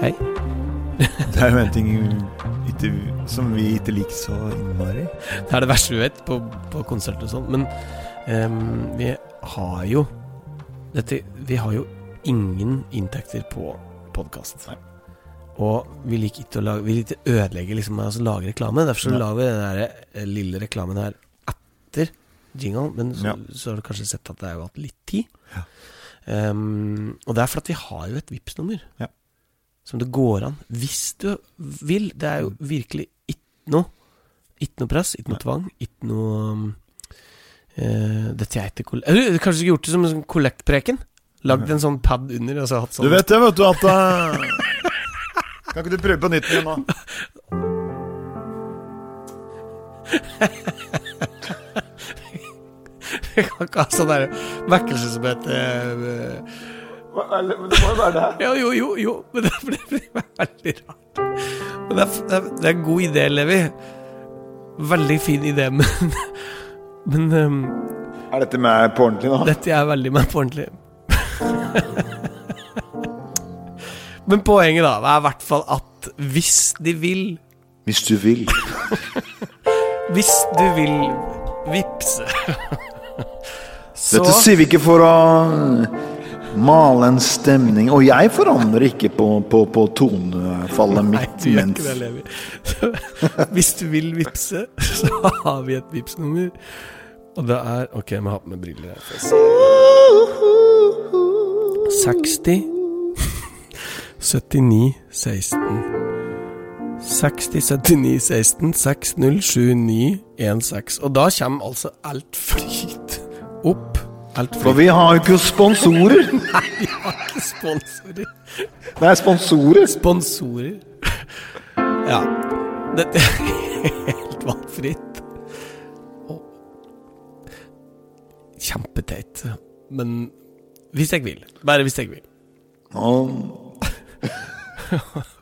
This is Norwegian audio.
Hei. Det er jo en ting ikke, som vi ikke liker så innmari. Det er det verste vi vet på, på konsert og sånn. Men um, vi har jo dette Vi har jo ingen inntekter på podkast. Og vi liker ikke å lage, vi liker ødelegge liksom, altså lage reklame. Derfor så lager vi den der eh, lille reklamen her etter jingle. Men så, Ja. så har du kanskje sett at det har jo hatt litt tid. Ehm, og det er fordi vi har jo et Vipps-nummer Ja. som det går an, hvis du vil. Det er jo virkelig ikke noe Ikke noe press, ikke noe tvang, ikke noe um, uh, Dette er ikke. Eller, Kanskje du skulle gjort det som en sånn kollektpreken? Lagd en sånn pad under og så hatt sånn Du vet det, vet du, at uh... Kan ikke du prøve på nytt igjen nå? Ha sånn der vekkelse som heter Men Det må jo være det her. Ja, jo, jo, jo. Men det blir, veldig rart. Men det er, det er, en god idé, Levi. Veldig fin idé, men Men um, Er dette med på ordentlig nå? dette er veldig meg på ordentlig. men poenget, da, er i hvert fall at hvis de vil Hvis du vil. Hvis du vil vippse Så Dette sier vi ikke for å male en stemning. Og jeg forandrer ikke på, på, på tonefallet Nei, mitt du gjør mens ikke det, Levi. Hvis du vil vippse, så har vi et Vipps-nummer. Og det er Ok, jeg må ha på meg briller her. 60 79 16 60 79 16 60 79 16 6079 16. Og da kommer altså alt flyt opp. For vi har jo ikke sponsorer. Nei, vi har ikke sponsorer. Det er sponsorer. Sponsorer. Ja. Dette er helt valgfritt. Kjempeteit. Men hvis jeg vil. Bare hvis jeg vil. Og